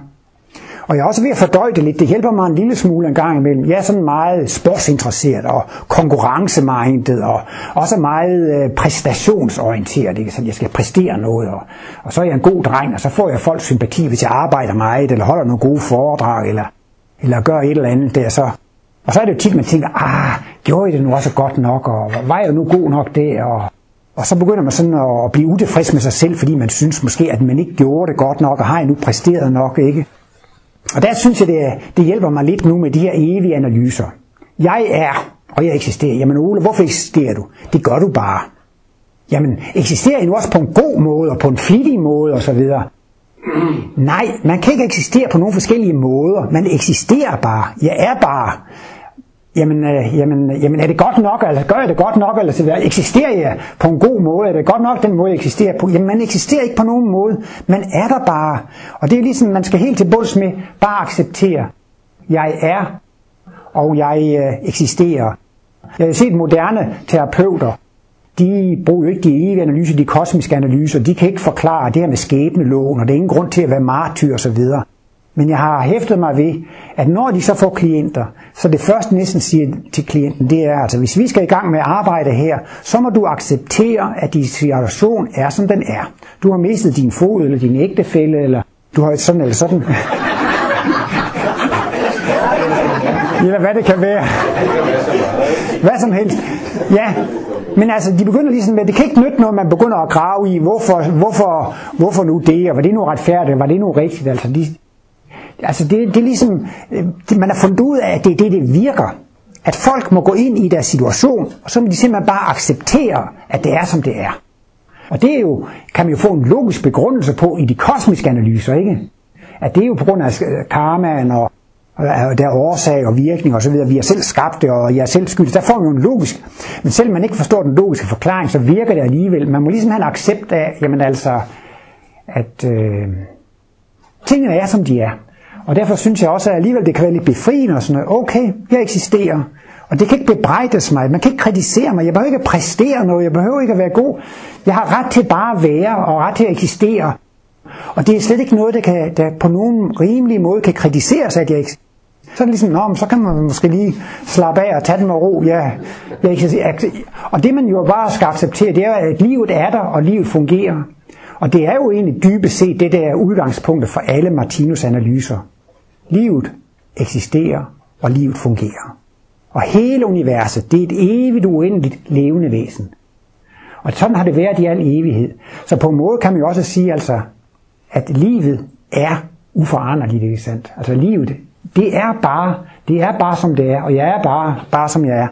Og jeg er også ved at fordøje det lidt. Det hjælper mig en lille smule en gang imellem. Jeg er sådan meget sportsinteresseret og konkurrencemindet og også meget øh, præstationsorienteret. Ikke? Så jeg skal præstere noget. Og, og så er jeg en god dreng, og så får jeg folks sympati, hvis jeg arbejder meget, eller holder nogle gode foredrag, eller, eller gør et eller andet der. Så. Og så er det jo tit, man tænker, ah, gjorde I det nu også godt nok, og var jeg nu god nok der, og og så begynder man sådan at blive utilfreds med sig selv, fordi man synes måske, at man ikke gjorde det godt nok, og har nu præsteret nok, ikke? Og der synes jeg, det, det hjælper mig lidt nu med de her evige analyser. Jeg er, og jeg eksisterer. Jamen Ole, hvorfor eksisterer du? Det gør du bare. Jamen, eksisterer I nu også på en god måde, og på en flittig måde, osv.? Nej, man kan ikke eksistere på nogle forskellige måder. Man eksisterer bare. Jeg er bare jamen, øh, jamen, øh, jamen er det godt nok, eller gør jeg det godt nok, eller så videre? Eksisterer jeg på en god måde? Er det godt nok den måde, jeg eksisterer på? Jamen man eksisterer ikke på nogen måde. Man er der bare. Og det er ligesom, man skal helt til bunds med bare acceptere. Jeg er, og jeg øh, eksisterer. Jeg har set moderne terapeuter, de bruger jo ikke de evige analyser, de kosmiske analyser. De kan ikke forklare det her med skæbneloven, og det er ingen grund til at være martyr osv. Men jeg har hæftet mig ved, at når de så får klienter, så det første næsten siger til klienten, det er, altså hvis vi skal i gang med at arbejde her, så må du acceptere, at din situation er, som den er. Du har mistet din fod, eller din ægtefælle, eller du har sådan eller sådan. <laughs> eller hvad det kan være. Hvad som helst. Ja, Men altså, de begynder ligesom med, det kan ikke nytte noget, man begynder at grave i, hvorfor, hvorfor, hvorfor nu det, og var det nu retfærdigt, var det nu rigtigt, altså, de, altså det, det er ligesom, det, man har fundet ud af, at det er det, det virker. At folk må gå ind i deres situation, og så må de simpelthen bare acceptere, at det er, som det er. Og det er jo, kan man jo få en logisk begrundelse på i de kosmiske analyser, ikke? At det er jo på grund af øh, karmaen og og der er årsag og virkning osv. Vi har selv skabt det, og jeg er selv skyldig. Der får man jo en logisk. Men selvom man ikke forstår den logiske forklaring, så virker det alligevel. Man må ligesom have en accept af, jamen altså, at øh, tingene er, som de er. Og derfor synes jeg også, at alligevel det kan være lidt befriende og sådan noget. Okay, jeg eksisterer. Og det kan ikke bebrejdes mig. Man kan ikke kritisere mig. Jeg behøver ikke at præstere noget. Jeg behøver ikke at være god. Jeg har ret til bare at være og ret til at eksistere. Og det er slet ikke noget, der, kan, der på nogen rimelig måde kan kritiseres, at jeg ikke så er det ligesom, Nå, så kan man måske lige slappe af og tage den med ro. Ja, jeg, jeg, og det man jo bare skal acceptere, det er, at livet er der, og livet fungerer. Og det er jo egentlig dybest set det, der er udgangspunktet for alle Martinus analyser. Livet eksisterer, og livet fungerer. Og hele universet, det er et evigt uendeligt levende væsen. Og sådan har det været i al evighed. Så på en måde kan man jo også sige, altså, at livet er uforanderligt, ikke sandt? Altså livet, det er bare, det er bare som det er, og jeg er bare, bare som jeg er.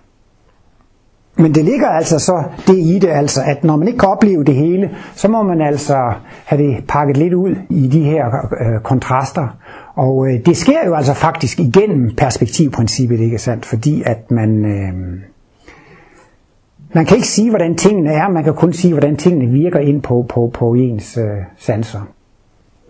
Men det ligger altså så det i det, altså, at når man ikke kan opleve det hele, så må man altså have det pakket lidt ud i de her øh, kontraster. Og øh, det sker jo altså faktisk igennem perspektivprincippet, ikke sandt? Fordi at man, øh, man kan ikke sige, hvordan tingene er, man kan kun sige, hvordan tingene virker ind på, på, på ens øh, sanser.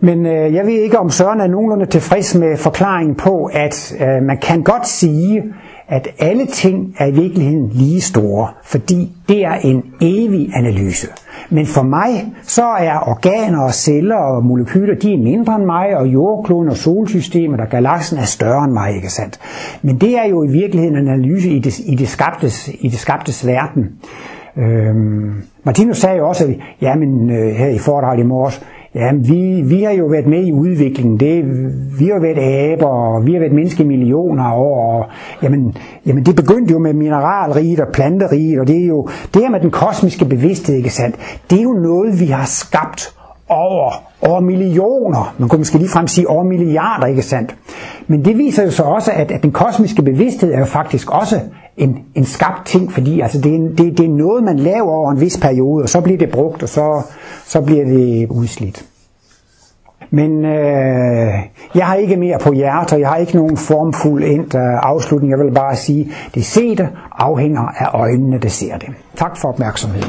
Men øh, jeg ved ikke, om Søren er nogenlunde tilfreds med forklaringen på, at øh, man kan godt sige, at alle ting er i virkeligheden lige store, fordi det er en evig analyse. Men for mig, så er organer og celler og molekyler, de er mindre end mig, og jordkloden og solsystemet og galaksen er større end mig, ikke sandt? Men det er jo i virkeligheden en analyse i det, i det, skabtes, i det skabtes verden. Øhm, Martinus sagde jo også, at jamen, øh, her i foredraget i morges, Ja, vi, vi har jo været med i udviklingen. Det, vi har været aber, og vi har været menneske i millioner år. Og, jamen, jamen, det begyndte jo med mineralriget og planteriget, og det er jo det her med den kosmiske bevidsthed, ikke sandt? Det er jo noget, vi har skabt over, over millioner. Man kunne måske lige frem sige over milliarder, ikke sandt? Men det viser jo så også, at, at den kosmiske bevidsthed er jo faktisk også en, en skabt ting, fordi altså det, er, det, det er noget, man laver over en vis periode, og så bliver det brugt, og så, så bliver det udslidt. Men øh, jeg har ikke mere på hjertet, jeg har ikke nogen formfuld endt øh, afslutning. Jeg vil bare sige, det sete afhænger af øjnene, der ser det. Tak for opmærksomheden.